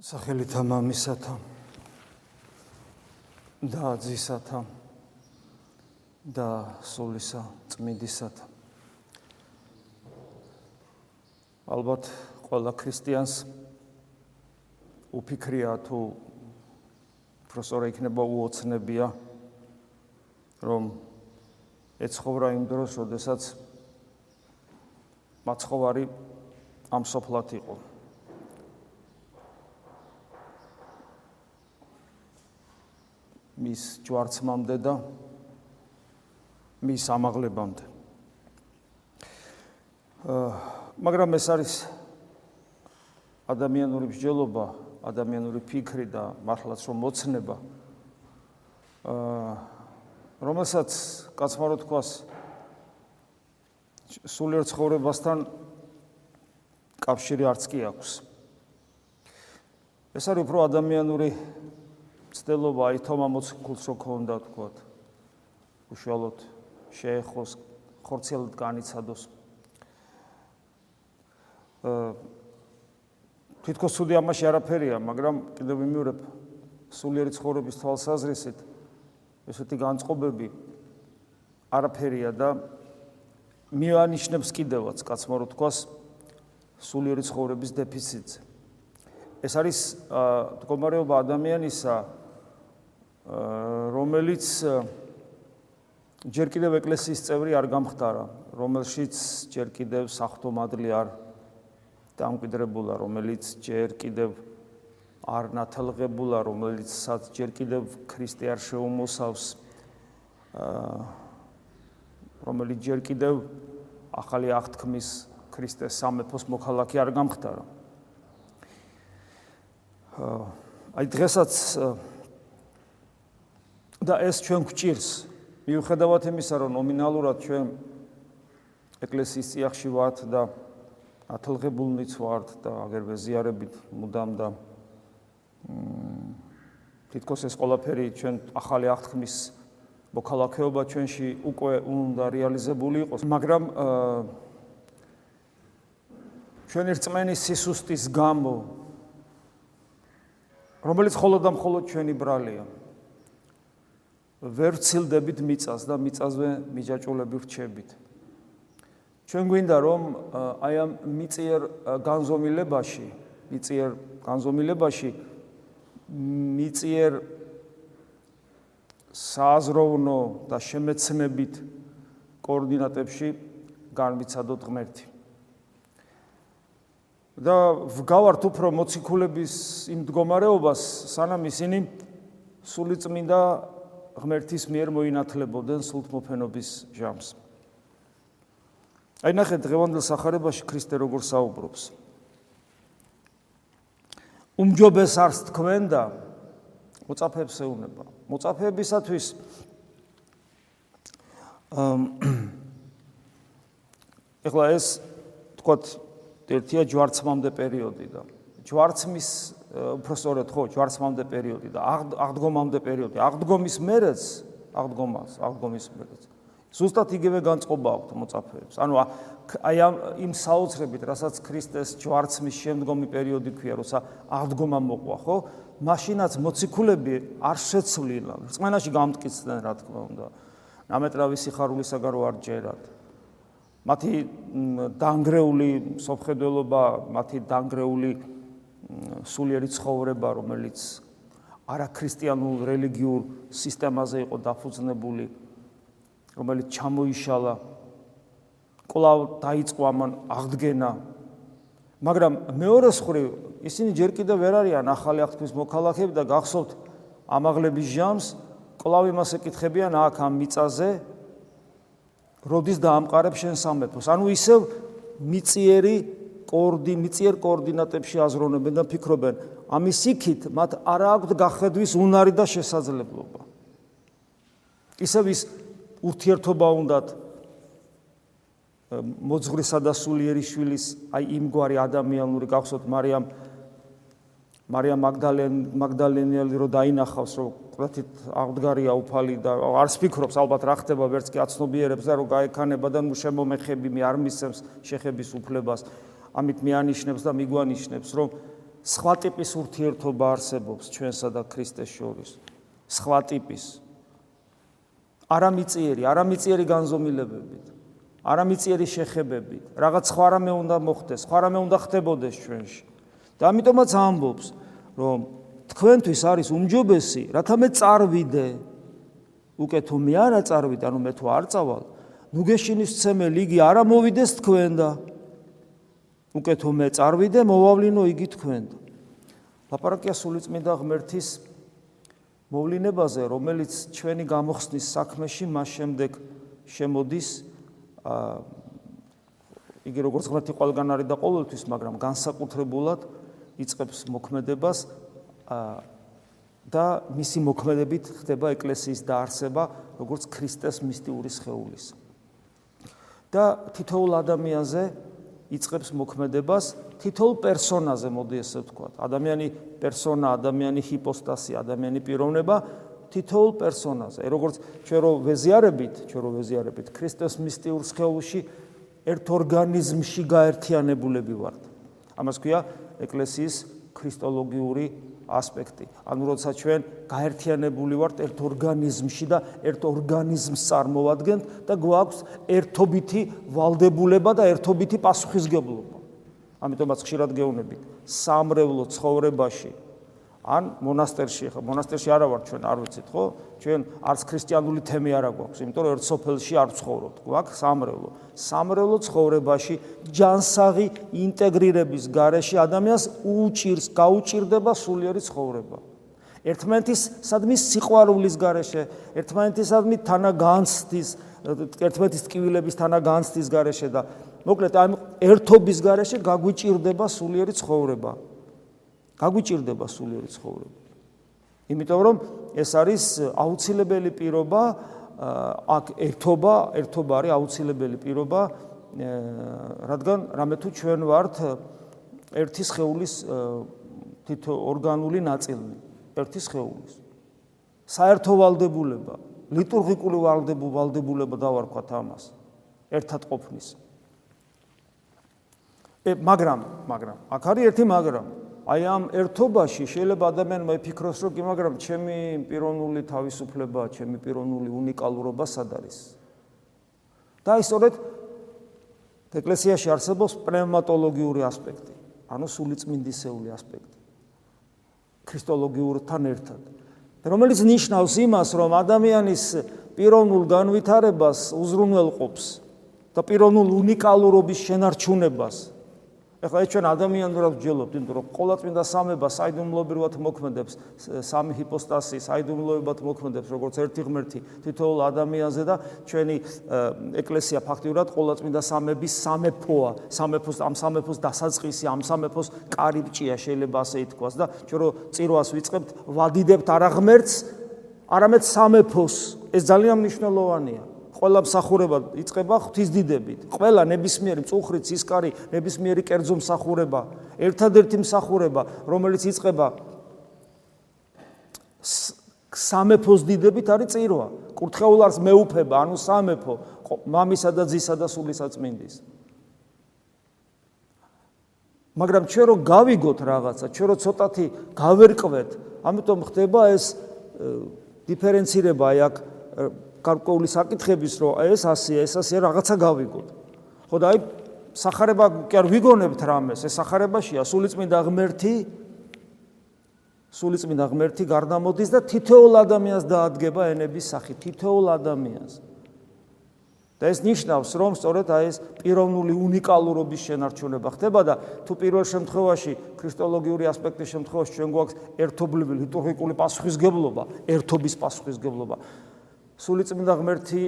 სახელითა მამისათა და ძისათა და სულისა წმინდისათა ალბათ ყველა ქრისტიანს უფიქრია თუ პროფესორი იქნება უოცნებია რომ ეცხოვრა იმ დროს, როდესაც მაცხოვარი ამ სოფლად იყო მის ჯვარცმამდე და მის ამაღლებამდე. აა მაგრამ ეს არის ადამიანური მსჯელობა, ადამიანური ფიქრი და მართლაც რომ მოცნება აა რომელსაც კაცმა რო თქვას სულიერ ცხოვრებასთან კავშირი არც კი აქვს. ეს არის უფრო ადამიანური ცდელობა აი თომა მოციქულს რო ქონდა თქვა უშუალოდ შეეხოს ხორცელად განიცადოს. აა თვითონ სუდი ამაში არაფერია მაგრამ კიდევ ვიმეორებ სულიერი ცხოვრების თვალსაზრისით ესეთი განწყობები არაფერია და მიანიშნებს კიდევაც კაცმა რო თქვას სულიერი ცხოვრების დეფიციტზე ეს არის მდგომარეობა ადამიანისა რომელიც ჯერ კიდევ ეკლესიის წევრი არ გამხდარა, რომელშიც ჯერ კიდევ საფრთხომადლი არ დამკვიდრებულა, რომელიც ჯერ კიდევ არ ნათელღებულა, რომელიცაც ჯერ კიდევ ქრისტე არ შეუმოსავს აა რომელიც ჯერ კიდევ ახალი აღთქმის ქრისტეს სამეფოს მოქალაქე არ გამხდარა. აი დღესაც და ეს ჩვენ გვჭირს. მიუხედავად იმისა რომ ნომინალურად ჩვენ ეკლესიის წიაღში ვართ და ათლღებულნიც ვართ და აგერვე ზიარებით მუდამ და თითქოს ეს ყველაფერი ჩვენ ახალი აღთქმის მოქალაქეობა ჩვენში უკვე უნდა რეალიზებული იყოს. მაგრამ ჩვენი რწმენის სისუსტის გამო რომელიც მხოლოდ და მხოლოდ ჩვენი ბრალია ვერ ცილდებით მიწას და მიწაზე მიჯაჭულები ვრჩებით. ჩვენ გვინდა რომ აი ამ მიწიერ განზომილებაში, მიწიერ განზომილებაში მიწიერ სააზროვნო და შემეცნებით კოორდინატებში განვიცადოთ ღმერთი. და ვგავართ უფრო მოციქულების იმ მდგომარეობას, სანამ ისინი სულიწმინდა ღმერთის მიერ მოინათლებოდნენ სულთმოფენობის ჟამს. აი ნახეთ დღევანდელ სახარებაში ქრისტე როგორ საუბრობს. უმჯობეს არს თქვენ და მოწაფეებს ეუნება. მოწაფეებისათვის ეხლა ეს თქვათ ერთია ჯვარცმამდე პერიოდი და ჯვარცმის უფრო სწორედ ხო ჯვარცმამდე პერიოდი და აღდგომამდე პერიოდი. აღდგომის მერეც აღდგომას აღდგომის მერეც. ზუსტად იგივე განწყობა აქვთ მოწაფეებს. ანუ აი ამ იმ საოცრებით რასაც ქრისტეს ჯვარცმის შემდგომი პერიოდი ქვია როცა აღდგომა მოყვა ხო? მაშინაც მოციქულები არ შეცვლილან რწმენაში გამტკიცდნენ რა თქმა უნდა. ნამეტრავი სიხარულისაგან რო არ ჯერათ. მათი დაანგრეული სოფხედელობა, მათი დაანგრეული სულიერი ცხოვრება, რომელიც არაქრისტიანულ რელიგიურ სისტემაზე იყო დაფუძნებული, რომელიც ჩამოიშალა, კვლავ დაიწყო ამან აღდგენა. მაგრამ მეორე მხრივ, ისინი ჯერ კიდევ ვერ არიან ახალი აღთქმის მოქალაქეები და გახსოვთ ამაღლების ჟამს, კვლავ იმას ეკითხებიან აქ ამ მიწაზე, როდის დაამყარებ შენ სამეფოს? ანუ ისევ მიწიერი კოორდი მიწიერ კოორდინატებში აზროვნებენ და ფიქრობენ ამის იქით მათ არ აქვთ გახედვის უნარი და შესაძლებლობა. ისევ ის ურთიერთობა უნდათ მოძღვრისა და სულიერი შვილის აი იმგვარი ადამიანური გახსოვთ მარიამ მარიამ მაგდალენ მაგდალენელი რო დაინახავს რომ ყრათით აღდგარია უფალი და არც ფიქრობს ალბათ რა ხდება ვერც კი აცნობიერებს და რომ გაეკანება და ნუ შემომეხები მე არ მისცემს შეხების უფლებას ამით მეანიშნებს და მიგვანიშნებს რომ სხვა ტიპის ურთიერთობა არსებობს ჩვენსა და ქრისტეს შორის. სხვა ტიპის არამიწიერი, არამიწიერი განზომილებებით, არამიწიერი შეხებებით, რაღაც სხვა რამე უნდა მოხდეს, სხვა რამე უნდა ხდებოდეს ჩვენში. და ამიტომაც ამბობს, რომ თქვენთვის არის უმჯობესი, რათა მე წარვიდე. უკეთ თუ მე არა წარვიდე, ანუ მე თუ არ წავალ, ნუ გეშინის ცემელი იგი არა მოვიდეს თქვენ და უკეთ თუ მე წარვიდე, მოვავლინო იგი თქვენ და ლაპარაკია სულიწმინდა ღმერთის მოვლინებაზე, რომელიც ჩვენი გამოხსნის საქმეში მას შემდეგ შემოდის აა იგი როგორც ღმერთი ყველგან არის და ყოველთვის, მაგრამ განსაკუთრებულად იწყებს მოქმედებას და მისი მოქმედებით ხდება ეკლესიის დაარსება როგორც ქრისტეს მისტიური სხეულის. და თითოეულ ადამიანზე იწყებს მოქმედებას თითოეულ პერსონაზე, მოდი ესე ვთქვა. ადამიანი პერსონა, ადამიანი ჰიპოსტასი, ადამიანი პიროვნება თითოეულ პერსონაზე. როგორც ჩვენ რო ვეზიარებით, ჩვენ რო ვეზიარებით ქრისტეს მისტიურ სხეულში ერთ ორგანიზმში გაერთიანებულები ვართ. ამას ქვია ეკლესიის ქრისტოლოგიური ასპექტი. ანუ როდესაც ჩვენ გაერთიანებული ვართ ერთ ორგანიზმში და ერთ ორგანიზმს წარმოვადგენთ და გვაქვს ერთობითი ვალდებულება და ერთობითი პასუხისგებლობა. ამიტომაც ხშირად გეუბნებით სამრევლო ცხოვრებაში ან მონასტერში ხო მონასტერში არა ვარ ჩვენ არ ვიცით ხო? ჩვენ არც ქრისტიანული თემი არა გვაქვს იმიტომ რომ ერთ სოფელში არ ცხოვრობთ გვაქვს სამრევლო. სამრევლო ცხოვრებაში ჯანსაღი ინტეგრირების გარეშე ადამიანს უჭირს გაუჭირდება სულიერი ცხოვრება. ერთმანეთის სადმი სიყვარულის გარეშე ერთმანეთის სადმი თანაგანცდის ერთმანეთის ტკივილების თანაგანცდის გარეშე და მოკლედ ამ ერთობის გარეშე გაგვიჭირდება სულიერი ცხოვრება გაგვიჭirdება სულიერი ცხოვრება. იმიტომ რომ ეს არის აუცილებელი პირობა, აქ ერთობა, ერთობა არის აუცილებელი პირობა, რადგან რამე თუ ჩვენ ვართ ერთი სხეულის თითო ორგანული ნაწილი, ერთი სხეულის. საერთო ვალდებულება, ლიტურგიკული ვალდებულება დავარქვათ ამას. ერთად ყოფნის. მაგრამ, მაგრამ, აქ არის ერთი მაგრამ. აი ამ ერთობაში შეიძლება ადამიანმა იფიქროს, რომ კი, მაგრამ ჩემი პიროვნული თავისუფლება, ჩემი პიროვნული უნიკალურობა სად არის? და აი სწორედ ეკლესიაში არსებობს პნევმატოლოგიური ასპექტი, ანუ სულიწმინდისეული ასპექტი. ქრისტოლოგიურთან ერთად. რომელიც ნიშნავს იმას, რომ ადამიანის პიროვნულ განვითარებას უზრუნველყოფს და პიროვნულ უნიკალურობის შენარჩუნებას ეხლა ეს ჩვენ ადამიანურად ვჯელობთ, იმიტომ რომ ყოლაწმინდა სამება საიდუმლოებრივად მოქმედებს, სამი ჰიპოსტასი საიდუმლოებად მოქმედებს, როგორც ერთი ღმერთი თითოეულ ადამიანზე და ჩვენი ეკლესია ფაქტიურად ყოლაწმინდა სამების სამეფოა, სამეფოს ამ სამეფოს დასაწყისი, ამ სამეფოს კარიბჭეა, შეიძლება ასე ითქვას და ჩვენ რო წირვას ვიწყებთ, ვადიდებთ არა ღმერთს, არამედ სამეფოს. ეს ძალიან მნიშვნელოვანია. ყველა მსახურება იწება ღვთისდიდებით. ყველა ნებისმიერი მწუხრი ცისკარი, ნებისმიერი კერძო მსახურება, ერთადერთი მსახურება, რომელიც იწება სამეფოს დიდებით არის წირვა. კურთხეულარს მეუფება, ანუ სამეფო, მამისა და ძისა და სულისაწმინდის. მაგრამ ჩვენ რო გავიგოთ რაღაცა, ჩვენ რო ცოტათი გავერკვეთ, ამიტომ ხდება ეს დიფერენცირება აი აქ გარკვეული საკითხების რომ ეს 100-ია, ეს 100-ია რაღაცა გავიგოთ. ხო და აი сахарება კი არ ვიგონებთ რამეს, ეს сахарებაშია სულიწმინდა ღმერთი სულიწმინდა ღმერთი გარდამოდის და თითოეულ ადამიანს დაადგება ენების სახით, თითოეულ ადამიანს. და ეს ნიშნავს, რომ სწორედ აი ეს პიროვნული უნიკალურობის შენარჩუნება ხდება და თუ პირველ შემთხვევაში ქრისტოლოგიური ასპექტის შემთხვევაში ჩვენ გვაქვს ერთობლივი ლიტურგიკული პასუხისგებლობა, ერთობის პასუხისგებლობა, სულიწმინდა ღმერთი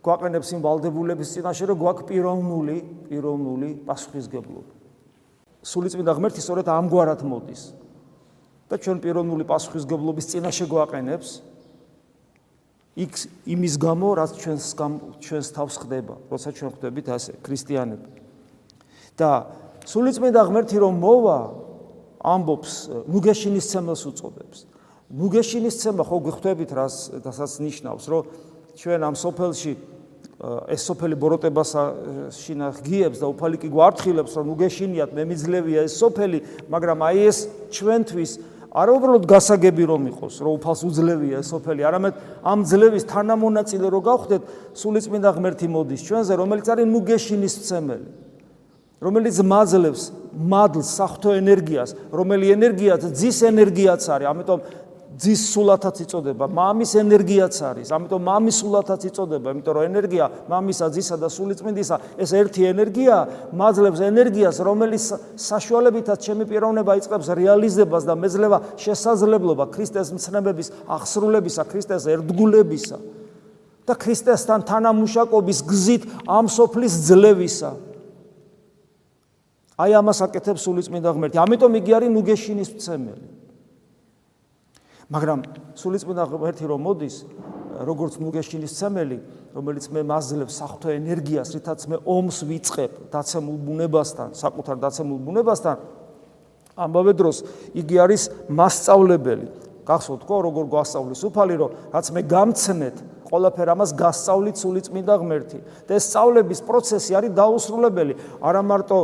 გვაყენებს იმ ვალდებულების წინაშე, რომ გვაქვს პიროვნული, პიროვნული პასუხისგებლობა. სულიწმინდა ღმერთი სწორედ ამგვარად მოდის. და ჩვენ პიროვნული პასუხისგებლობის წინაშე გვაყენებს იქ იმის გამო, რაც ჩვენს ჩვენს თავს ხდება, როცა ჩვენ ხდებით ასე ქრისტიანები. და სულიწმინდა ღმერთი რომ მოვა, ამბობს, ნუგეშინის ცემელს უწოდებს. ნუგეშინის ცემა ხო გხვდებით რას დასაც ნიშნავს რომ ჩვენ ამ სოფელში ეს სოფელი ბოროტებას შინა ღიებს და უფალი კი გვართხილებს რომ უგეშინიათ მე მიძლევია ეს სოფელი მაგრამ აი ეს ჩვენთვის არა უბრალოდ გასაგები რომ იყოს რომ უფალს უძლევია ეს სოფელი. არამედ ამ ძლევის თანამონაწილე რო გავხდეთ სულიწმინდა ღმერთი მოდის ჩვენზე რომელიც არის ნუგეშინის ცემელი რომელიც მაძლევს მადლს საფრთხო ენერგიას რომელიც ენერგიაც ძის ენერგიაც არის. ამიტომ ძის სულათაც იწოდება, მამის ენერგიაც არის. ამიტომ მამის სულათაც იწოდება, იმიტომ რომ ენერგია მამისა, ძისა და სულიწმინდისა ეს ერთი ენერგია მაძლევს ენერგიას, რომელიც საშუალებითაც ჩემი პიროვნება იწყებს რეალიზებას და მეძლევა შესაძლებლობა ქრისტეს მცნებების აღსრულებისა, ქრისტეს ერთგულებისა და ქრისტესთან თანამშრომლობის გზით ამ სოფლის ძლევისა. აი ამას აკეთებს სულიწმინდა ღმერთი. ამიტომ იგი არის ნუგეშინის მცემელი. მაგრამ სულიწმინდა ღმერთი რომ მოდის როგორც მუგეშინის ცემელი რომელიც მე მაძლევ საფრთხე ენერგიას რითაც მე ომს ვიწყებ დაცემულ ბუნებასთან საკუთარ დაცემულ ბუნებასთან ამავე დროს იგი არის მასწავლებელი. გახსოვთ ხო როგორ გვასწავლის უფალი რომ რაც მე გამცნეთ ყველაფერ ამას გასწავლით სულიწმინდა ღმერთი. და ეს სწავლების პროცესი არის დაუსრულებელი. არა მარტო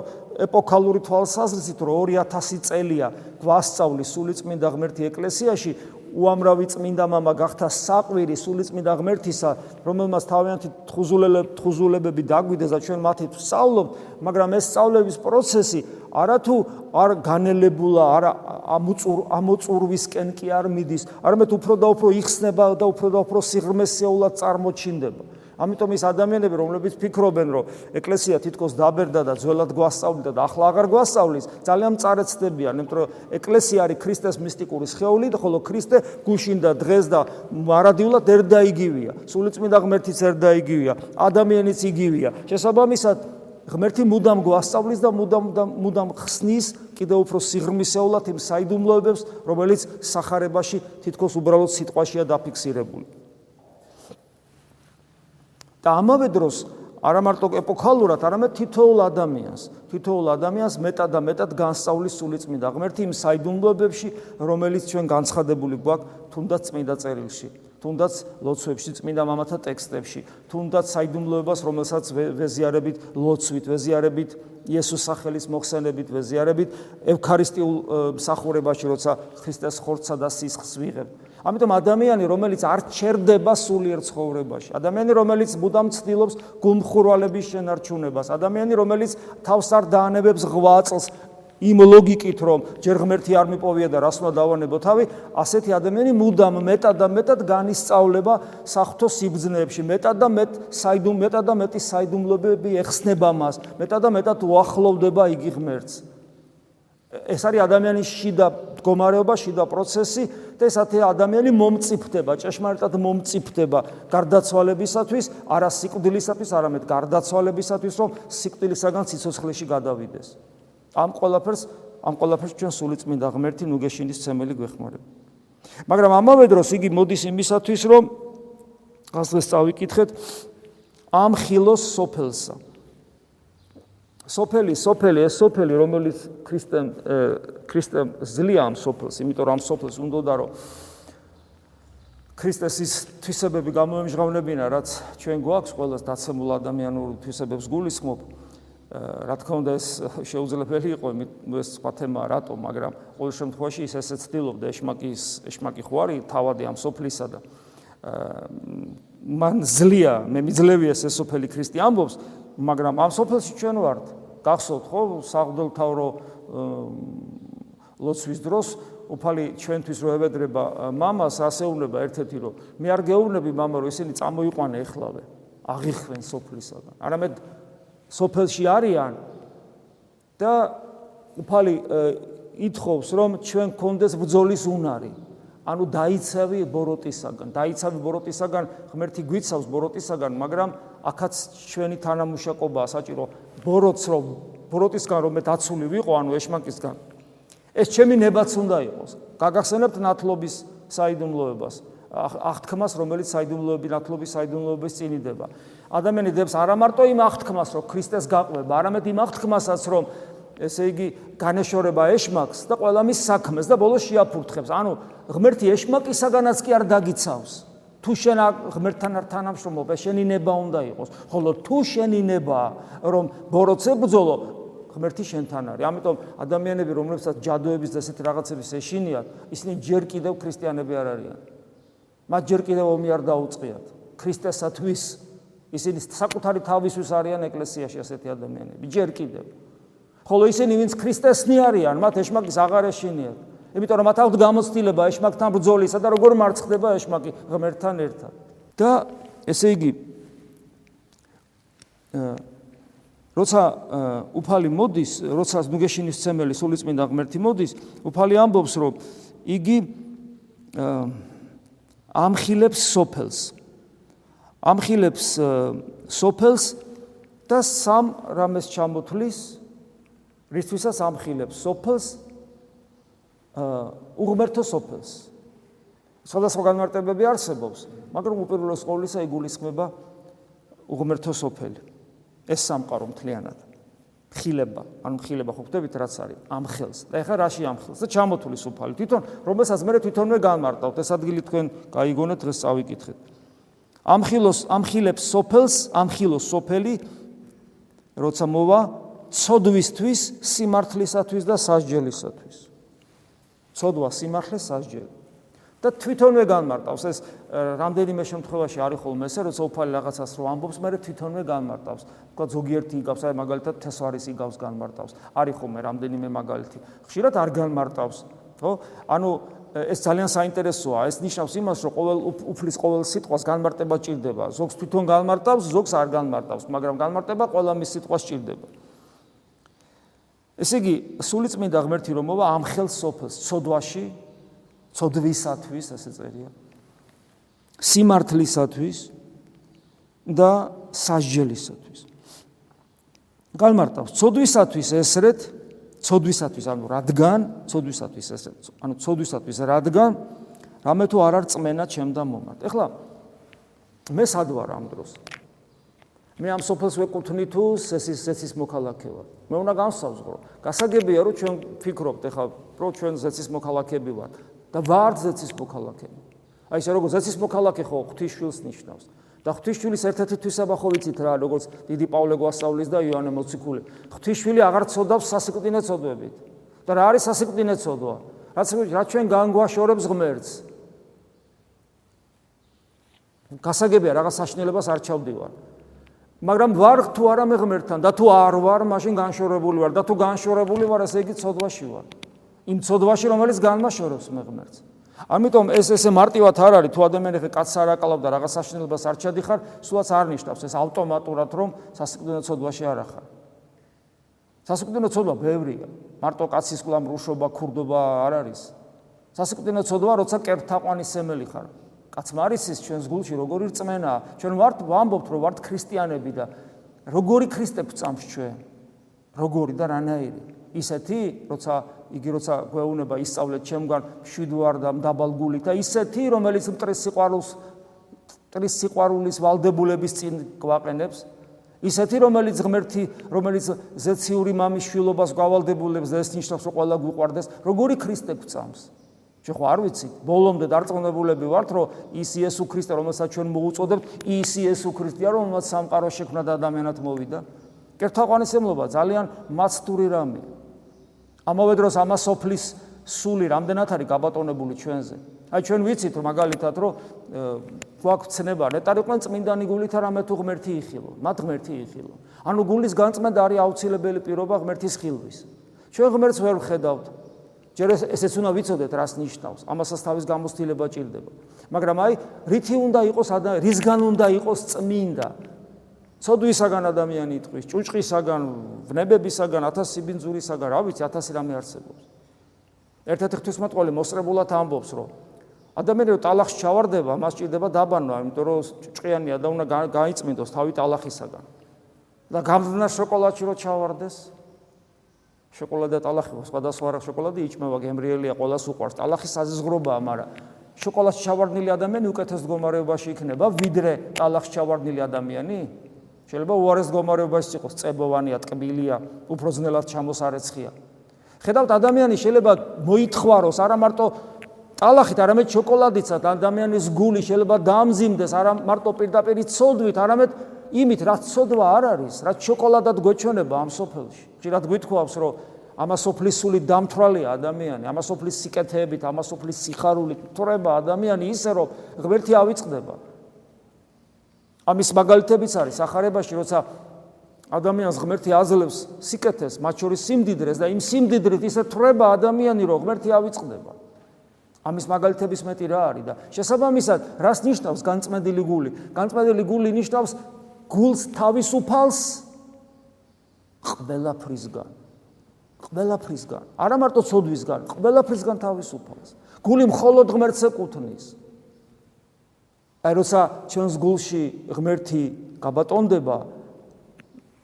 ეპოქალური თვალსაზრისით რომ 2000 წელია გვასწავლის სულიწმინდა ღმერთი ეკლესიაში უამრავი წმინდა მამა გახდა საყვირი სულიწმინდა ღმერთისა, რომელმაც თავიანთი თხუზულელებ თხუზულებები დაგვიდეს და ჩვენ მათი ვსწავლობთ, მაგრამ ეს სწავლების პროცესი არათუ არ განელებულა, არ ამოწურ ამოწურვისკენ კი არ მიდის, არამედ უფრო და უფრო იხსნება და უფრო და უფრო სიღრმესეულად წარმოჩინდება. ამიტომ ის ადამიანები, რომლებიც ფიქრობენ, რომ ეკლესია თითქოს დაბერდა და ძველად გვასწავლიდა და ახლა აღარ გვასწავლის, ძალიან მწარეცდებიან, იმიტომ რომ ეკლესია არის ქრისტეს მისტიკური სხეული, ხოლო ქრისტე გუშინ და დღეს და მარადიულად ერთ და იგივეა. სულიწმინდა ღმერთიც ერთ და იგივეა, ადამიანიც იგივეა. შესაბამისად, ღმერთი მუდამ გვასწავლის და მუდამ მუდამ ხსნის კიდევ უფრო სიღრმისეულად იმ საიდუმლოებებს, რომელიც სახარებაში თითქოს უბრალოდ სიტყვაშია დაფიქსირებული. და ამავე დროს არა მარტო ეპოქალურად, არამედ თითოეულ ადამიანს, თითოეულ ადამიანს მეტად და მეტად განსწავლის სულიწმინდა ღმერთი იმ საიდუმლოებებში, რომელიც ჩვენ განცხადებული გვაქვს თუნდაც წმინდა წერილში, თუნდაც ლოცვებში, წმინდა მამათა ტექსტებში, თუნდაც საიდუმლოებას, რომელსაც ვეზიარებით ლოცვით, ვეზიარებით იესოს სახელის მოხსენებით, ვეზიარებით ევქარისტიულ მსახურებაში, როცა ქრისტეს ხორცსა და სისხლს ვიღებთ. ამიტომ ადამიანი, რომელიც არ ჩერდება სულიერ ცხოვრებაში, ადამიანი, რომელიც მუდამ ცდილობს გულმხურვალების შენარჩუნებას, ადამიანი, რომელიც თავს არ დაანებებს ღვაწლს იმ ლოგიკით, რომ ჯერ ღმერთი არ მიპოვია და რას უნდა დავანებო თავი, ასეთი ადამიანი მუდამ მეტად და მეტად განისწავლება საფრთხო სიბძნეებში, მეტად და მეტ საიდუმ მეტად და მეტი საიდუმლოებები ეხსნება მას, მეტად და მეტად უახლოვდება იგი ღმერთს. ეს არის ადამიანის შიდა მდგომარეობა, შიდა პროცესი და ესეთი ადამიანი მომწიფდება, ჭეშმარიტად მომწიფდება გარდაცვალებისათვის, არა სიკვდილისათვის, არამედ გარდაცვალებისათვის, რომ სიკვდილისაგან სიცოცხლეში გადავიდეს. ამ ყველაფერს, ამ ყველაფერს ჩვენ სულიწმინდა ღმერთი ნუგეშინის ცემელი გვეხმარება. მაგრამ ამავე დროს იგი მოდის იმისათვის, რომ ასლეს წავიკითხეთ ამ ხილოს სოფელსა. სოფელი სოფელი ეს სოფელი რომელიც ქრისტემ ქრისტემ ზლია ამ სოფელს იმიტომ რომ სოფელს უნდოდა რომ ქრისტეს ის თვისებები გამოემჟღავნებინა რაც ჩვენ გვაქვს ყოველას დაცემულ ადამიანურ თვისებებს გულისხმობ. რა თქმა უნდა ეს შეუძლებელი იყო ეს სხვა თემაა რატო მაგრამ ყოველ შემთხვევაში ის ესე ცდილობდა ეშმაკის ეშმაკი ხო არის თავადი ამ სოფლისა და მან ზლია მე მიძლევიეს ეს სოფელი ქრისტე ამბობს მაგრამ ამ სოფელში ჩვენ ვართ. გახსოვთ ხო, საღდელთავრო ლოცვის დროს უფალი ჩვენთვის რო ევედრება მამას, ასეუნება ერთ-ერთი რომ მე არ გეუბნები მამა რომ ისინი წამოიყვანე ეხლავე, აღიხვენ სოფლისაგან. არამედ სოფელში არიან და უფალი ითხოვს რომ ჩვენ კონდეს ბძოლის უნარი. ანუ დაიცავი ბოროტისაგან, დაიცავი ბოროტისაგან, ღმერთი გვიცავს ბოროტისაგან, მაგრამ აქაც ჩვენი თანამშრომლობაა საჭირო ბოროტს რომ ბოროტისგან რომ მე დაცული ვიყო, ანუ ეშმაკისგან. ეს ჩემი ნებაც უნდა იყოს. გაგახსენებთ ნათლობის საიდუმლოებას, აღთქმას, რომელიც საიდუმლოების ნათლობის საიდუმლოების წინიდება. ადამიანი დებს არა მარტო იმ აღთქმას, რომ ქრისტეს გაყვება, არამედ იმ აღთქმასაც, რომ ესე იგი განეშორება ეშმაკს და ყველა მის საქმეს და ბოლოს შეაფურთხებს. ანუ ღმერთი ეშმაკისაგანაც კი არ დაგიცავს. თუ შენ ღმერთთან არ თანამშრომლობ, შენი ნება უნდა იყოს. ხოლო თუ შენი ნება რომ ბოროტზე ბძოლო, ღმერთი შენთან არის. ამიტომ ადამიანები, რომლებსაც ჯადოების და ესეთ რაღაცების ეშინიათ, ისინი ჯერ კიდევ ქრისტიანები არ არიან. მათ ჯერ კიდევ ომი არ დაუწყიათ. ქრისტესათვის ისინი საკუთარი თავისთვის არიან ეკლესიაში ასეთი ადამიანები. ჯერ კიდევ. ხოლო ისინი, ვინც ქრისტესნი არიან, მათ ეშმაკის აღარ ეშინიათ. იმიტომ რომ მათ აქვს გამოცდილება ეშმაკთან ბრძოლისა და როგორ მარცხდება ეშმაკი ღმერთთან ერთად. და ესე იგი როცა უფალი მოდის, როცა ნუგეშინის ცემელი სულიწმინდა ღმერთი მოდის, უფალი ამბობს, რომ იგი ამხილებს სოფელს. ამხილებს სოფელს და სამ რამეს ჩამოთვლის, რისთვისაც ამხილებს სოფელს უღმერთო სოფელს. სხვადასხვა განმარტებები არსებობს, მაგრამ უპირველეს ყოვლისა იგულისხმება უღმერთო სოფელი. ეს სამყარო მთლიანად ხილება, ანუ ხილება ხო ხვდებით რაც არის? ამხელს. და ეხლა რაში ამხელს? და ჩამოთვლის უფალი. თვითონ რომელსაც მე თვითონვე განმარტავთ, ეს ადგილი თქვენ გაიგონეთ, დღეს წავიკითხეთ. ამხილოს, ამხილებს სოფელს, ამხილოს სოფელი, როცა მოვა ცოდვისთვის, სიმართლისათვის და სასჯელისათვის. ცოდვა სიმართლე სასჯელი. და თვითონვე განმარტავს. ეს რამდენიმე შემთხვევაში არის ხოლმე ესე როცა უფალი რაღაცას რო ამბობს მე თვითონვე განმარტავს. თქვა ზოგიერთი იგავს აი მაგალითად თესვარის იგავს განმარტავს. არის ხოლმე რამდენიმე მაგალითი. ხშირად არ განმარტავს ხო? ანუ ეს ძალიან საინტერესოა. ეს ნიშნავს იმას რომ ყოველ უფლის ყოველ სიტყვას განმარტება ჭირდება. ზოგს თვითონ განმარტავს ზოგს არ განმარტავს მაგრამ განმარტება ყველა მის სიტყვას ჭირდება ესე იგი სულიწმინდა ღმერთი რომ მოვა ამ ხელს სოფელს ცოდვაში ცოდვისათვის ესე წერია სიმართლისათვის და სასჯელისათვის. გალმარტავს ცოდვისათვის ესრეთ ცოდვისათვის ანუ რადგან ცოდვისათვის ესრეთ ანუ ცოდვისათვის რადგან რამე თუ არ არ წმენა ჩემ და მომართ. ეხლა მე სად ვარ ამ დროს მე ამ სოფელს ვეკუთვნი თუ სესის სესის მოქალაქე ვარ მე უნდა განსაზღვრო გასაგებია რომ ჩვენ ფიქრობთ ეხლა რომ ჩვენ სესის მოქალაქეები ვართ და ვართ ზეცის მოქალაქეები. აი ესე როგორც ზეცის მოქალაქე ხო ღვთისშვილს ნიშნავს. და ღვთისშვილის ერთ-ერთი თვისება ხო ვიცით რა, როგორც დიდი პავლე გვასწავლის და იოანე მოციქული. ღვთისშვილი აღარ ცოდავს სასიკვდინე ცოდვებით. და რა არის სასიკვდინე ცოდვა? რაც რა ჩვენ განგვაშორებს ღმერთს. გასაგებია რაღაც საშნელებას არ ჩავდივარ. მაგრამ ვარ თუ არა მე ღმერთთან და თუ არ ვარ, მაშინ განშორებული ვარ და თუ განშორებული ვარ, ესე იგი ცოდვაში ვარ. იმ ცოდვაში, რომელიც განმაშორებს მე ღმერთს. ამიტომ ეს ესე მარტივად არ არის, თუ ადამიანი ხე კაცს არ აკალავ და რაღაც საშნელებას არ ჩადიხარ, სულაც არ ნიშნავს ეს ავტომატურად, რომ სასიკვდილო ცოდვაში არ ახარ. სასიკვდილო ცოდვა ბევრია. მარტო კაცის კვლამ რუშობა, ქურდობა არ არის. სასიკვდილო ცოდვა, როცა კერთაყვანის სემელი ხარ. კაც მარისის ჩვენს გულში როგორი რწმენაა. ჩვენ ვართ ვამბობთ რომ ვართ ქრისტიანები და როგორი ქრისტეფ წამს ჩვენ? როგორი და რანაირი? ისეთი, როცა იგი როცა გვეუბნება ისწავლეთ ჩემგან მშვიდვარ და დაბალგული და ისეთი, რომელიც მტრის სიყვარულს მტრის სიყვარულის ვალდებულების წინ გვაყენებს, ისეთი, რომელიც ღმერთი, რომელიც ზეციური მამის შვილობას გვავალდებულებს და ეს ნიშნავს, რომ ყველა გვიყვარდეს, როგორი ქრისტე გვწამს? ჩვენ ხო არ ვიცით, ბოლომდე დარწმუნებულები ვართ, რომ ის იესო ქრისტე, რომელსაც ჩვენ მოუწოდებთ, ის იესო ქრისტეა, რომელსაც სამყარო შექმნა და ადამიანად მოვიდა. კერთაყვანისმლობა ძალიან მაცდური რამეა. ამავე დროს ამას სოფლის სული რამდენად არის გაბატონებული ჩვენზე. აი ჩვენ ვიცით რომ მაგალითად რომ გვაქვს ცნება ნეტარიყვენ წმინდანი გულით არამე თუ ღმერთი იხილო, მათ ღმერთი იხილო. ანუ გულის განწმენდა არის აუცილებელი პირობა ღმერთის ხილვის. ჩვენ ღმერთს ვერ ვხედავთ. ჯერ ესეც უნდა ვიცოდეთ რას ნიშნავს. ამასაც თავის გამოცდილება ჭირდება. მაგრამ აი რითი უნდა იყოს ადამიანი, რისგან უნდა იყოს წმინდა? ცოდვისაგან ადამიანი იტყვის, ჭუჭყისაგან, ვნებებისაგან, ათასი ბინძურისაგან, რა ვიცი, ათასი რამე არსებობს. ერთ-ერთი ღვთისმოწყალე მოსწრებულად ამბობს, რომ ადამიანი რო ტალახს ჩავარდება, მას ჭირდება დაბანვა, იმიტომ რომ ჭყიანია და უნდა გაიწმინდოს თავი ტალახისაგან. და გამდნა შოკოლადში რო ჩავარდეს, შოკოლადა ტალახი, სხვადასხვა რა შოკოლადი იჭმება, გემრიელია, ყოველას უყვარს. ტალახის საზღრობაა, მაგრამ შოკოლადში ჩავარდნილი ადამიანი უკეთეს მდგომარეობაში იქნება, ვიდრე ტალახში ჩავარდნილი ადამიანი. შეიძლება უარეს გომარეობაში იყოს წებოვანია, ტკბილია, უფრო ძნელად ჩამოსარეცხია. ხედავთ ადამიანი შეიძლება მოითხვაროს არა მარტო ტალახით არამედ შოკოლადიცად ადამიანის გული შეიძლება დაამზიმდეს არა მარტო პირდაპირ ცოდვით, არამედ იმით, რაც ცოდვა არ არის, რაც შოკოლადად გვეჩვენება ამ სოფელში. ხშირად გვითხოვს, რომ ამასოფლის სული დამთრალია ადამიანი, ამასოფლის სიკეთეებით, ამასოფლის სიხარულით თრება ადამიანი ისე, რომ ღმერთი ავიწყდება. ამის მაგალითებიც არის ახარებაში, როცა ადამიანს ღმერთი აძლევს სიკეთეს, მათ შორის სიმდიდრეს და იმ სიმდიდრით ისე თრება ადამიანი, რომ ღმერთი ავიწყდება. ამის მაგალითების მეტი რა არის და შესაბამისად, რას ნიშნავს განწმენდილი გული? განწმენდილი გული ნიშნავს გულს თავისუფალს ყველაფრისგან. ყველაფრისგან, არა მარტო ცოდვისგან, ყველაფრისგან თავისუფალს. გული მხოლოდ ღმერთს ეკუთვნის. აი როცა ჩვენს გულში ღმერთი გაბატონდება,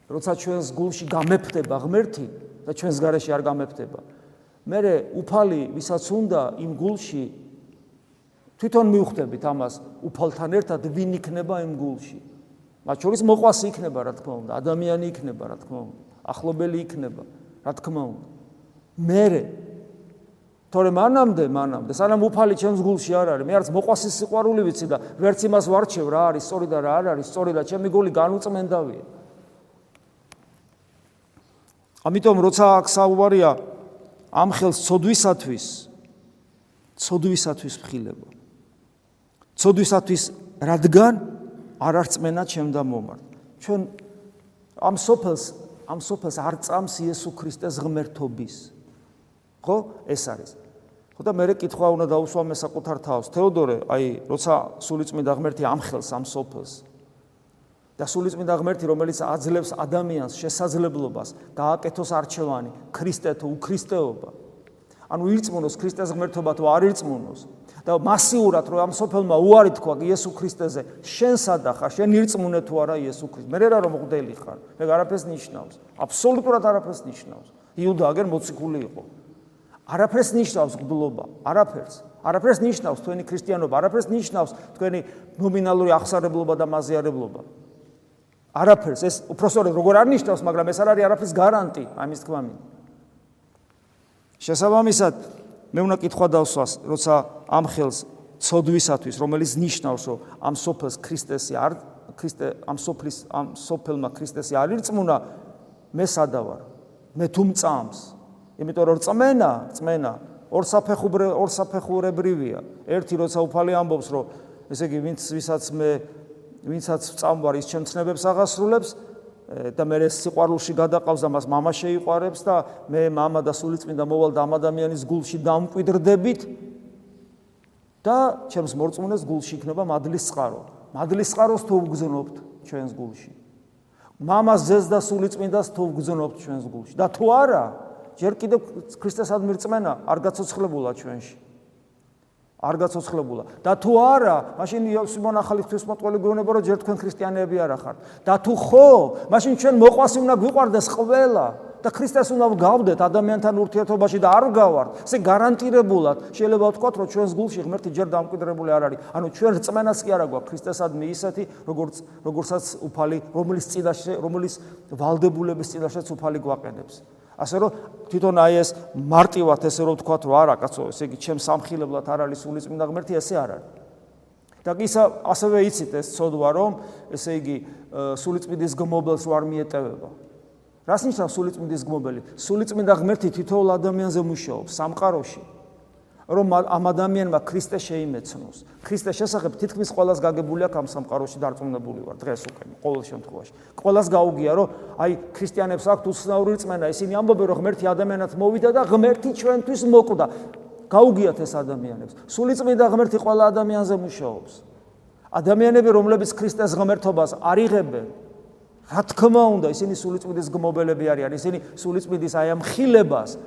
როცა ჩვენს გულში გამეფდება ღმერთი და ჩვენს გარეშე არ გამეფდება, მე უფალი ვისაც უნდა იმ გულში თვითონ მივხვდებით ამას უფალთან ერთად ვინ იქნება იმ გულში მათ შორის მოყვასი იქნება რა თქმა უნდა ადამიანი იქნება რა თქმა უნდა ახლობელი იქნება რა თქმა უნდა. მე თორე მანამდე მანამდე სანამ უფალი ჩემს გულში არ არის მე არც მოყვასის სიყვარული ვიცი და ვერც იმას ვარჩევ რა არის სწორი და რა არ არის სწორი და ჩემი გული განუწმენდავია. ამიტომ როცა აქ საუბარია ამ ხელს ცოდვისათვის ცოდვისათვის მხილება ცოდვისათვის რადგან არ არწმენა ჩემ და მომართ. ჩვენ ამ სოფელს ამ სოფელს არ წამს იესო ქრისტეს ღმერთობის. ხო? ეს არის. ხო და მე რე კითხვა უნდა დაუსვა მე საკუთარ თავს. თეოდორე აი როცა სულიწმიდა ღმერთი ამ ხელს ამ სოფელს და სულიწმიდა ღმერთი რომელიც აძლევს ადამიანს შესაძლებლობას დააკეთოს არჩევანი ქრისტე თუ უქრისტეობა. ანუ ირწმუნოს ქრისტეს ღმერთობა თუ არ ირწმუნოს და მასიურად რომ ამ სოფელმა უარი თქვა იესო ქრისტეზე, შენ სადახარ, შენ ირწმუნე თუ არა იესო ქრისტე. მე რა რომ მღვდელი ხარ, მე არაფერს ნიშნავს. აბსოლუტურად არაფერს ნიშნავს. იუდა აგერ მოციქული იყო. არაფერს ნიშნავს გბლობა, არაფერს. არაფერს ნიშნავს თქვენი ქრისტიანობა, არაფერს ნიშნავს თქვენი ნომინალური აღსარებლობა და მაზიარებლობა. არაფერს ეს უпроსორად როგორ არ ნიშნავს, მაგრამ ეს არ არის არაფრის გარანტი ამის თქმამი. შესაბამისად, მე უნდა კითხვა დავსვას, როცა ამ ხელს ცოდვისათვის, რომელიც ნიშნავს, რომ ამ სოფელს ქრისტესი არ ქრისტე ამ სოფლის ამ სოფელმა ქრისტესი არ ირწმუნა, მე სადავარ. მე თუ მწამს, იმიტომ რომ რწმენა, რწმენა ორსაფეხურე ორსაფეხურებრივია. ერთი როცა უფალი ამბობს, რომ ესე იგი ვინც ვისაც მე ვინცაც წამვარ ის ჩემცნებებს აღასრულებს და მე სიყვარულში გადაყავს და მას мама შეიყვარებს და მე мама და სულიწმინდა მოვალ და ამ ადამიანის გულში დამკვიდრდებით და ჩემს მორწმუნეს გულში იქნება მადლის წყარო. მადლის წყაროს თუ ვგზნობთ ჩვენს გულში. მამას ძეს და სულიწმინდას თუ ვგზნობთ ჩვენს გულში. და თუ არა, ჯერ კიდევ ქრისტესადმი რწმენა არ გაცოცხლებულა ჩვენში. არ გაცოცხლებულა. და თუ არა მაშინ სიმონ ახალი ღვთისმოწყალე გვეუბნება რომ ჯერ თქვენ ქრისტიანები არ ახართ. და თუ ხო მაშინ ჩვენ მოყვასი უნდა გვიყვარდეს ყველა. და ქრისტეს უნდა გავდეთ ადამიანთან ურთიერთობაში და არ გავართ ესე გარანტირებულად შეიძლება ვთქვათ რომ ჩვენს გულში ღმერთი ჯერ დამკვიდრებული არ არის. ანუ ჩვენ რწმენას კი არა გვაქვს ქრისტესადმი ისეთი როგორც როგორცაც უფალი რომლის წინაშე რომლის ვალდებულების წინაშეც უფალი გვაყენებს ასე რომ თვითონ აი ეს მარტივად ესე რომ ვთქვა რომ არა კაცო ესე იგი ჩემ სამხილებლად არ არის სულიწმინდა ღმერთი ესე არ არის. და ისა ასევე იცით ეს ცოდვა რომ ესე იგი სულიწმინდის გმობელს ვარ მიეტევება. რას ნიშნავს სულიწმინდის გმობელი? სულიწმინდა ღმერთი თითოეულ ადამიანზე მუშაობს სამყაროში რომ ამ ადამიანმა ქრისტე შეიმეცნოს. ქრისტეს შესახებ თითქმის ყოველას გაგებული აქვს ამ სამყაროში დარწმუნებული ვარ დღეს უკვე ყოველ შემთხვევაში. ყოველას გაუგია რომ აი ქრისტიანებს აქვთ უცნაური რწმენა, ისინი ამბობენ რომ ღმერთი ადამიანად მოვიდა და ღმერთი ჩვენთვის მოკვდა. გაუგიათ ეს ადამიანებს. სულიწმინდა ღმერთი ყველა ადამიანზე მუშაობს. ადამიანები რომლებიც ქრისტეს ღმერთობას არიღებენ რა თქმა უნდა ისინი სულიწმინდის გმობელები არიან ისინი სულიწმინდის აი ამ ხილებას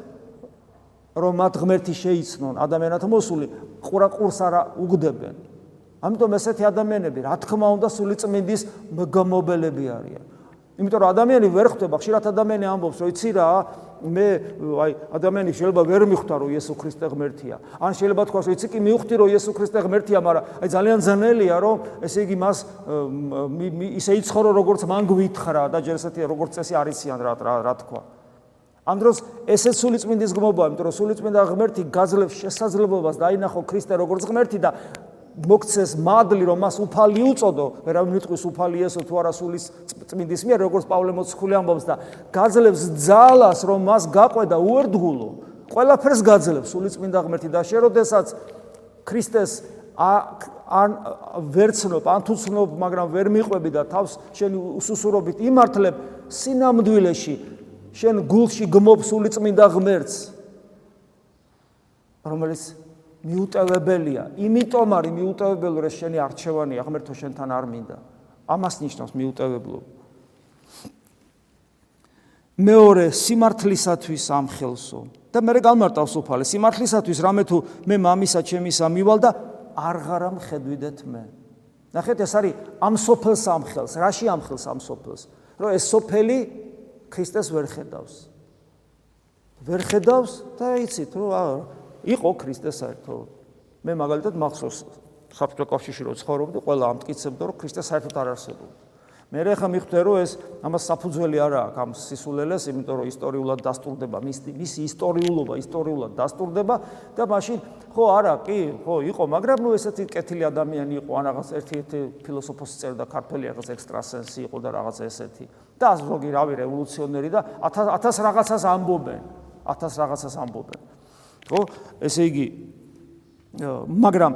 რომ მათ ღმერთი შეიცნონ ადამიანთა მოსული ყურა ყურს არა უგდებენ. ამიტომ ესეთი ადამიანები რა თქმა უნდა სული წმინდის მგმობელები არიან. იმიტომ რომ ადამიანი ვერ ხვდება ხშირად ადამიანი ამბობს რომ იცი რა მე აი ადამიანი შეიძლება ვერ მიხვდა რომ იესო ქრისტე ღმერთია. ან შეიძლება თქვას რომ იცი კი მივხვდი რომ იესო ქრისტე ღმერთია მაგრამ აი ძალიან ძნელია რომ ესე იგი მას ისე იცხოვრო როგორც მან გვითხრა და ჯერ ესეთი როგორც წესი არიციან რა რა თქვა ამ დროს ესეც სულიწმინდის გმობაა, იმიტომ რომ სულიწმინდა ღმერთი გაძლევს შესაძლებლობას დაინახო ქრისტე როგორც ღმერთი და მოგცეს მადლი რომ მას უფალი უწოდო, ვერავინ იტყვის უფალი ესო თუ არა სულის წმინდის მიერ, როგორც პავლე მოციქული ამბობს და გაძლევს ძალას რომ მას გაყვედა უერთგულო. ყველაფერს გაძლევს სულიწმინდა ღმერთი და შეროდესაც ქრისტეს ან ვერცნობ, ან თუცნობ, მაგრამ ვერ მიყვები და თავს შენი უსუსურობით იმართლებ სინამდვილეში შენ გულში გმობ სულიწმინდა ღმერთს რომელიც მიუტევებელია. იმიტომ არის მიუტევებელი, რომ შენი არჩევანია, ღმერთო შენთან არ მინდა. ამას ნიშნავს მიუტევებლო. მეორე სიმართლისათვის ამხელსო. და მე გამარტავს უფალე, სიმართლისათვის რამე თუ მე მამისა ჩემისა მივალ და არღარა მხედვიდეთ მე. ნახეთ, ეს არის ამ სოფელს ამხელს, რაში ამხელს ამ სოფელს? რომ ეს სოფელი ქრისტეს ვერ ხედავს. ვერ ხედავს და იცით, რომ იყო ქრისტეს საერთოდ. მე მაგალითად მახსოვს საბჭოთა კავშირში რო ცხოვრობდი, ყველა ამტკიცებდა, რომ ქრისტე საერთოდ არ არსებობდა. მე რეხა მიხვდე, რომ ეს ამას საფუძველი არა აქვს ამ სისულელეს, იმიტომ რომ ისტორიულად დასტურდება, მისი ისტორიულობა ისტორიულად დასტურდება და მაშინ ხო არა, კი, ხო, იყო, მაგრამ ნუ ესეთი კეთილი ადამიანი იყო, ან რაღაც ერთი-ერთი ფილოსოფოსი წერდა ქართველი რაღაც ექსტრასენსი იყო და რაღაც ესეთი. და ზოგი რავი რევოლუციონერი და 1000 1000 რაღაცას ამბობენ. 1000 რაღაცას ამბობენ. ხო? ესე იგი მაგრამ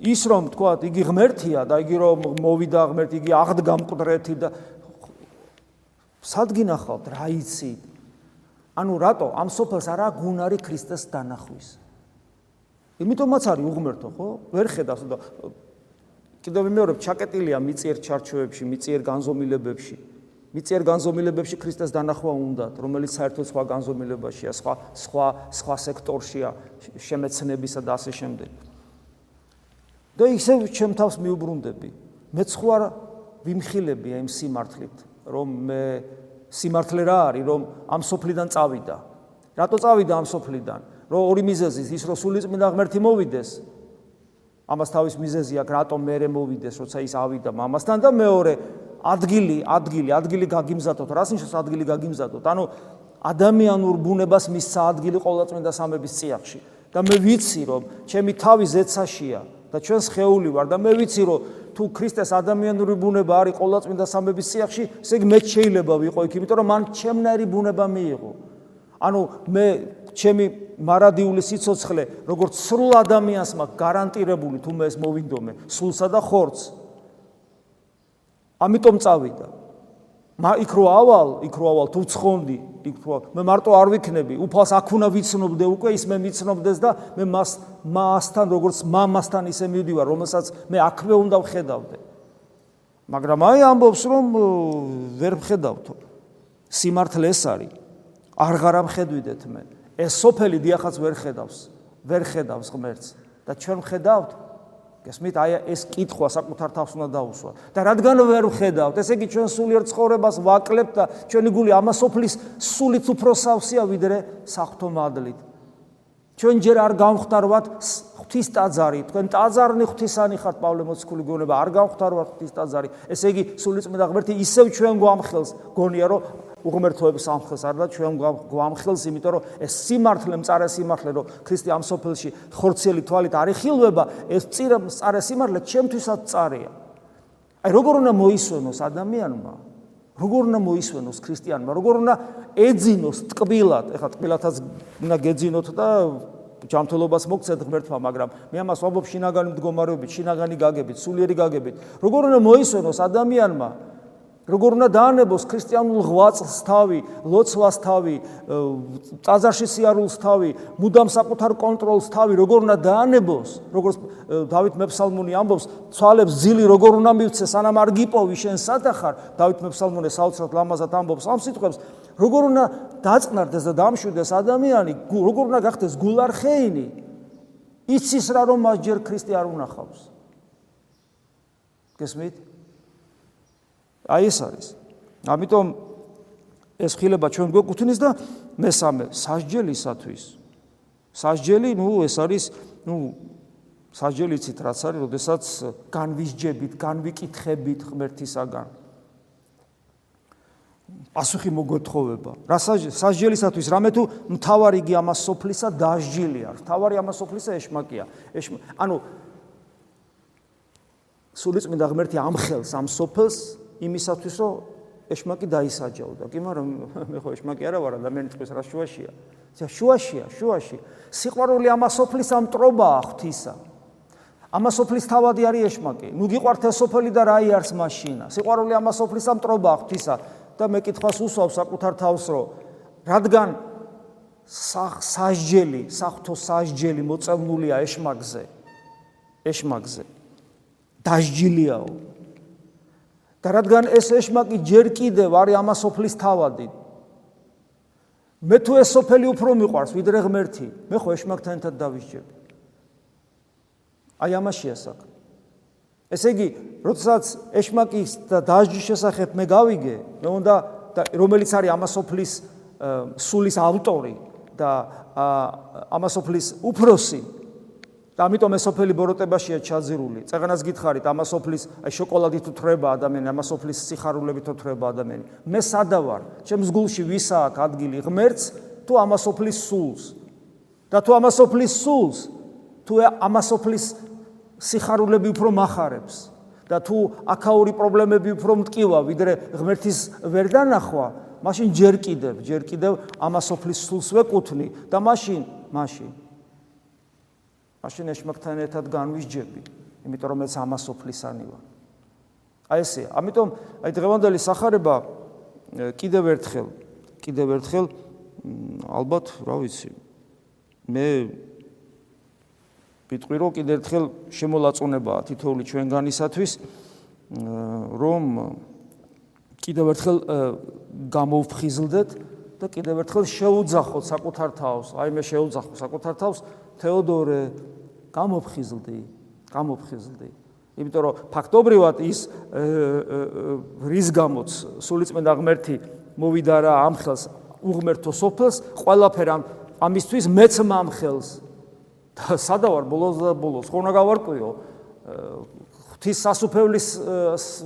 ის რომ თქვა იგი ღმერთია და იგი რომ მოვიდა ღმერთი იგი აღდგა მკვდრეთი და სადგინახავთ რა იცი ანუ რატო ამ სოფელს არა გუნარი ქრისტეს დანახვის იმიტომაც არის უღმერთო ხო ვერ ხედავს და კიდევ მეორე ჩაკეტილია მიწიერ ჩარჩოებში მიწიერ განზომილებებში მიწიერ განზომილებებში ქრისტეს დანახვა უნდათ, რომელიც საერთოდ სხვა განზომილებაშია, სხვა სხვა სხვა სექტორშია, შემეცნებისა და ასე შემდეგ. და ისევ ჩემ თავს მიუბრუნდები. მეც ხო არ ვიმხილები აი სიმართლით, რომ მე სიმართლე რა არის, რომ ამ სოფლიდან წავიდა. რატო წავიდა ამ სოფლიდან? რომ ორი მიზეზით, ის რომ სულიწმინდა ღმერთი მოვიდეს, ამას თავის მიზეზი აქვს, რატომ მე მოვიდეს, როცა ის ავიდა მამასთან და მეორე ადგილი, ადგილი, ადგილი გაგიმზადოთ. რას ნიშნავს ადგილი გაგიმზადოთ? ანუ ადამიანურ ბუნებას მისცა ადგილი ყოვლადწმინდა სამების წიაღში. და მე ვიცი, რომ ჩემი თავი ზეცაშია და ჩვენს ხეული ვარ და მე ვიცი, რომ თუ ქრისტეს ადამიანური ბუნება არის ყოვლადწმინდა სამების წიაღში, ესე იგი მე შეიძლება ვიყო იქ, იმიტომ რომ მან ჩემნაირი ბუნება მიიღო. ანუ მე ჩემი მარადიული სიცოცხლე, როგორც სრულ ადამიანს მაქვს გარანტირებული თუ მე ეს მოვინდომე, სულსა და ხორცს. ამიტომ წავიდა. მა იქ რო ავალ, იქ რო ავალ თუ ცხონდი, იქ რო მე მარტო არ ვიქნები, უფალს აქ უნდა ვიცნობდე უკვე ის მე ვიცნობდეს და მე მას მასთან როგორც მამასთან ისე მივდივარ, რომელსაც მე აქვე უნდა ვხედავდე. მაგრამ აი ამბობს რომ ვერ ვხედავთო. სიმართლე ეს არის. არ ღარა მხედვიდეთ მე. ეს სოფელი დიახაც ვერ ხედავს. ვერ ხედავს ღმერთს და ჩვენ ვხედავთ გესმით? აი ეს კითხვა საკუთარ თავს უნდა დაუსვა. და რადგან ვერ ვხედავთ, ესე იგი ჩვენ სულიერ ცხოვრებას ვაკლებთ და ჩვენი გული ამა სოფლის სულით უფრო სავსეა ვიდრე სახთო მადლით. ჩვენ ჯერ არ გამختارვათ ღვთის ტაძარი, თქვენ ტაძარნი ღვთისანი ხართ, პავლე მოციქული გონება არ გამختارვათ ღვთის ტაძარი. ესე იგი სულიწმინდა ღმერთი ისევ ჩვენ გვამხელს, გონია რომ უღმერთოებს ამხელს არ და ჩვენ გვამხელს იმიტომ რომ ეს სიმართლე მწარე სიმართლე რომ ქრისტე ამ სოფელში ხორცელი თვალით არ იხილვება ეს წირა მწარე სიმართლე ჩემთვისაც წარეა აი როგორ უნდა მოისვენოს ადამიანმა? როგორ უნდა მოისვენოს ქრისტიანმა? როგორ უნდა ეძინოს ტკბილად? ეხლა ტკბილათაც უნდა გეძინოთ და ჯანმრთელობას მოგცეთ ღმერთმა მაგრამ მე ამას ვამბობ შინაგანი მდგომარეობით შინაგანი გაგებით სულიერი გაგებით. როგორ უნდა მოისვენოს ადამიანმა როგორ უნდა დაანებოს ქრისტიანულ ღვაწლს თავი, ლოცვას თავი, წაზარში სიარულს თავი, მუდამ საკუთარ კონტროლს თავი, როგორ უნდა დაანებოს, როგორც დავით მეფსალმუნი ამბობს, ცვალებს ძილი როგორ უნდა მივცე, სანამ არ გიპოვი შენ სათხარ, დავით მეფსალმუნე საოცრად ლამაზად ამბობს ამ სიტყვებს, როგორ უნდა დაწყნარდეს და დამშვიდეს ადამიანი, როგორ უნდა გახდეს გულარხეინი, იცის რა რომ მას ჯერ ქრისტე არ უნახავს. გესმით? აი ეს არის. ამიტომ ეს ხილება ჩვენ გვეკუთვნის და მესამე სასჯელისათვის. სასჯელი, ნუ ეს არის, ნუ სასჯელი იცით რაც არის, როდესაც განვისჯებით, განვიკითხებით ღმერთისაგან. პასუხი მოგოთხოვება. რა სასჯელისათვის რამე თუ მთავარი გი ამას სოფლისა დაჟჯილია. მთავარი ამას სოფლისა ეშმაკია. ეშმა ანუ სულიწმინდა ღმერთი ამხელს ამ სოფელს იმისათვის რომ ეშმაკი დაისაჯავდა. კი მაგრამ მე ხო ეშმაკი არა ვარ, ადამიანი წყვის რა შუაშია. შუაშია, შუაში. სიყვარული ამას სოფლის ამ ტრობაა ღვთისა. ამას სოფლის თავადი არის ეშმაკი. ნუ გიყვართ ეს სოფელი და რა იარს მაშინა. სიყვარული ამას სოფლის ამ ტრობაა ღვთისა. და მე კითხავს უსვავ საკუთარ თავს რომ რადგან სასჯელი, საფრთხო სასჯელი მოწამულია ეშმაგზე. ეშმაგზე. დასჯილიაო. და რადგან ეს ეშმაკი ჯერ კიდევ არის ამასოფლის თავადი. მე თუ ეს სოფელი უფრო მიყვარს ვიდრე ღმერთი, მე ხო ეშმაკთან ერთად დავისჯები. აი ამაშია საქმე. ესე იგი, როდესაც ეშმაკის და დასჯის შესახებ მე გავიგე, მე უნდა რომელიც არის ამასოფლის სულის ავტორი და ამასოფლის უფროსი და ამიტომ ეს სოფელი ბოროტებაშია ჩაძირული. წეგანას გითხარით, ამა სოფლის აი შოკოლადით უთრება ადამიანი, ამა სოფლის სიხარულებით უთრება ადამიანი. მე სადა ვარ? ჩემს გულში ვისა აქვს ადგილი ღმერთს თუ ამა სოფლის სულს? და თუ ამა სოფლის სულს, თუ ამა სოფლის სიხარულები უფრო מחარებს და თუ აქაური პრობლემები უფრო მткиვა, ვიდრე ღმერთის ვერ დანახვა, მაშინ ჯერ კიდევ, ჯერ კიდევ ამა სოფლის სულს ვეკუთვნი და მაშინ, მაშინ მაშინ ეშმაკთან ერთად განვისჯები, იმიტომ რომ ეს ამასოფლისანი ვარ. აი ესე, ამიტომ აი დღევანდელი სახარება კიდევ ერთხელ, კიდევ ერთხელ ალბათ, რა ვიცი, მე ვიტყვი რომ კიდევ ერთხელ შემოლაწუნებაა თითოეული ჩვენგანისათვის რომ კიდევ ერთხელ გამოვფხიზლდეთ და კიდევ ერთხელ შეუძახოთ საკუთარ თავს. აი მე შეუძახო საკუთარ თავს. თეოდორე გამოფხიზლდი, გამოფხიზლდი. იმიტომ რომ ფაქტობრივად ის რის გამოც სულიწმენდა ღმერთი მოვიდა რა ამ ხელს უღმერთო სოფელს ყველაფერ ამ ამისთვის მეც მამხელს და სადავარ ბოლოს და ბოლოს. ხო უნდა გავარკვიო ღვთის სასუფევლის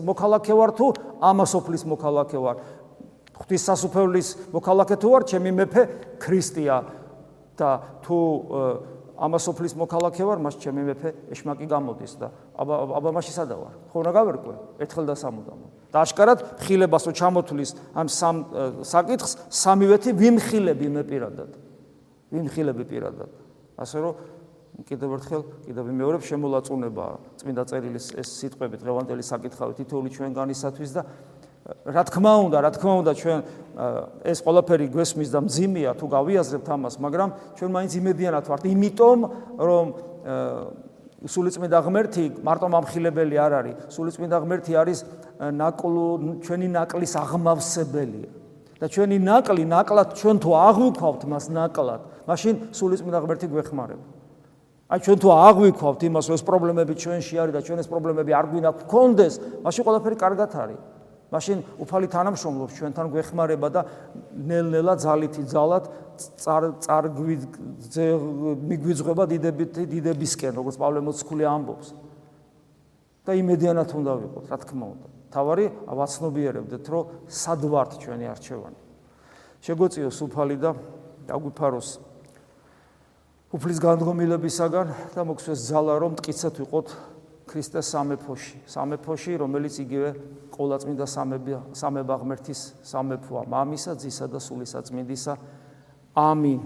მოქალაქე ვარ თუ? ამასოფლის მოქალაქე ვარ ღვთის სასუფევლის მოქალაქე თუ ვარ ჩემი მეფე ქრისტია. და თუ ამასოფლის მოქალაქე ვარ მას ჩემი მეფე ეშმაკი გამოდის და აბა აბა მასში სადავარ ხო უნდა გავარკვე ერთხელ და სამუდამო და აშკარად ხილებასო ჩამოთulis ამ სამ საკითხს სამივეთი ვიმხილები მე პირადად? ვიმხილები პირადად? ასე რომ კიდევ ერთხელ კიდევ მეორე შემოლაწუნება წმინდა წერილის ეს სიტყვები დღევანდელი საკითხავი თითოეული ჩვენგანისათვის და რა თქმა უნდა, რა თქმა უნდა ჩვენ ეს ყველაფერი გვესმის და მძიმეა თუ გავიაზრებთ ამას, მაგრამ ჩვენ მაინც იმედიანად ვართ, იმიტომ რომ სულიწმინდა ღმერთი მარტო მომხილებელი არ არის, სულიწმინდა ღმერთი არის ნაკლუ ჩვენი ნაკლის აღმავსებელია. და ჩვენი ნაკლი, ნაკლად ჩვენ თუ აღვიქვავთ მას ნაკლად, მაშინ სულიწმინდა ღმერთი გვეხმარება. აი ჩვენ თუ აღვიქვავთ იმას, რომ ეს პრობლემები ჩვენში არის და ჩვენ ეს პრობლემები არ გვინდა გქონდეს, მაშინ ყველაფერი კარგად არის. მაშინ უფალი თანამშრომლობს ჩვენთან გვეხმარება და ნელ-ნელა ძალითი ძალად წარგვიძე მიგვიძღვება დიდებითი დიდებისკენ, როგორც პავლე მოციქული ამბობს. და იმედიანად უნდა ვიყოთ, რა თქმა უნდა. თავარი ავაცნობიერებდეთ, რომ სად ვართ ჩვენი არჩევანი. შეგვეციოს უფალი და დაგვიფაროს უფლის განდგომილებისაგან და მოგცვეს ძალა, რომ მткиცეთ ვიყოთ ქრისტეს სამეფოში, სამეფოში, რომელიც იგივე ყოლაწმინდა სამება სამება ღმერთის სამეფოა, მამისა, ძისა და სულისა წმინდისა. ამინ.